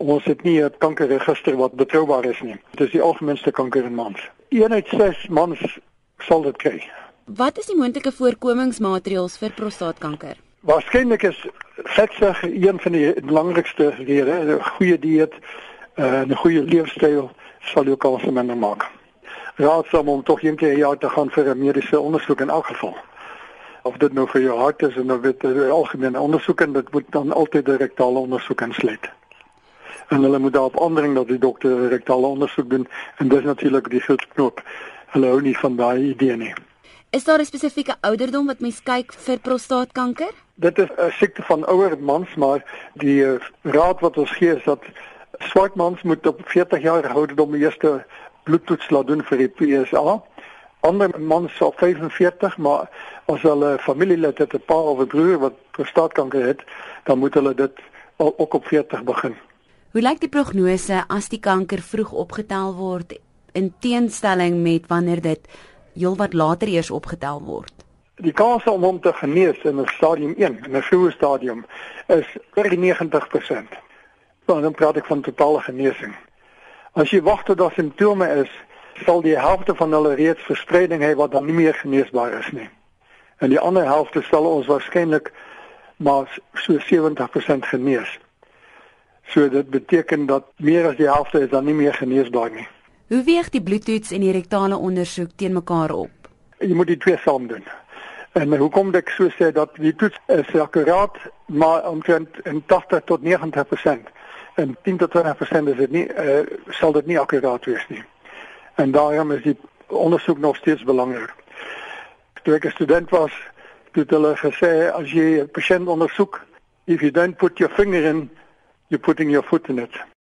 Ons het nie 'n kankerregister wat betroubaar is nie. Dit is die algemeenste kanker in mans. Een uit 6 mans sal dit kry. Wat is die moontlike voorkomingsmaatreëls vir prostaatkanker? Waarskynlik is vetsug een van die belangrikste redes. 'n Goeie dieet en 'n goeie leefstyl sal jou kans minder maak. Raadsaam om tog een keer per jaar te gaan vir 'n mediese ondersoek in elk geval of dit nou vir jou hart is en dan weet jy algemene ondersoek en dit moet dan altyd 'n rektale ondersoek insluit. En hulle moet daarop aandring dat die dokter rektale ondersoek doen en dis natuurlik die gildknop. Hulle hou nie van daai idee nie. Is daar 'n spesifieke ouderdom wat mens kyk vir prostaatkanker? Dit is 'n siekte van ouer mans, maar die uh, raad wat ons gee is dat swart mans moet op 40 jaar ouderdom die eerste bloedtoets laat doen vir die PSA ander mans sal 45 maar as hulle familielid het 'n pa of 'n broer wat prostaatkanker het dan moet hulle dit ook op 40 begin. Hoe lyk die prognose as die kanker vroeg opgetel word in teenstelling met wanneer dit heelwat later eers opgetel word? Die kans om hom te genees in 'n stadium 1, in 'n vroeë stadium is oor 90%. Dan praat ek van totale genesing. As jy wag tot daar simptome is, sal die helfte van hulle reeds verspreiding hê wat dan nie meer geneesbaar is nie. En die ander helfte sal ons waarskynlik maar so 70% genees. So dit beteken dat meer as die helfte is dan nie meer geneesbaar nie. Hoe weeg die bloedtoets en die rektale ondersoek teen mekaar op? Jy moet die twee saam doen. En hoekom ek so sê dat die toets is akkuraat maar omtrent in 80 tot 90% en 10 tot 20% is dit nie uh, sal dit nie akkuraat wees nie en daarom is die ondersoek nog steeds belangrik. Toe ek 'n student was, het hulle gesê as jy 'n pasiënt ondersoek, if you don't put your finger in, you're putting your foot in it.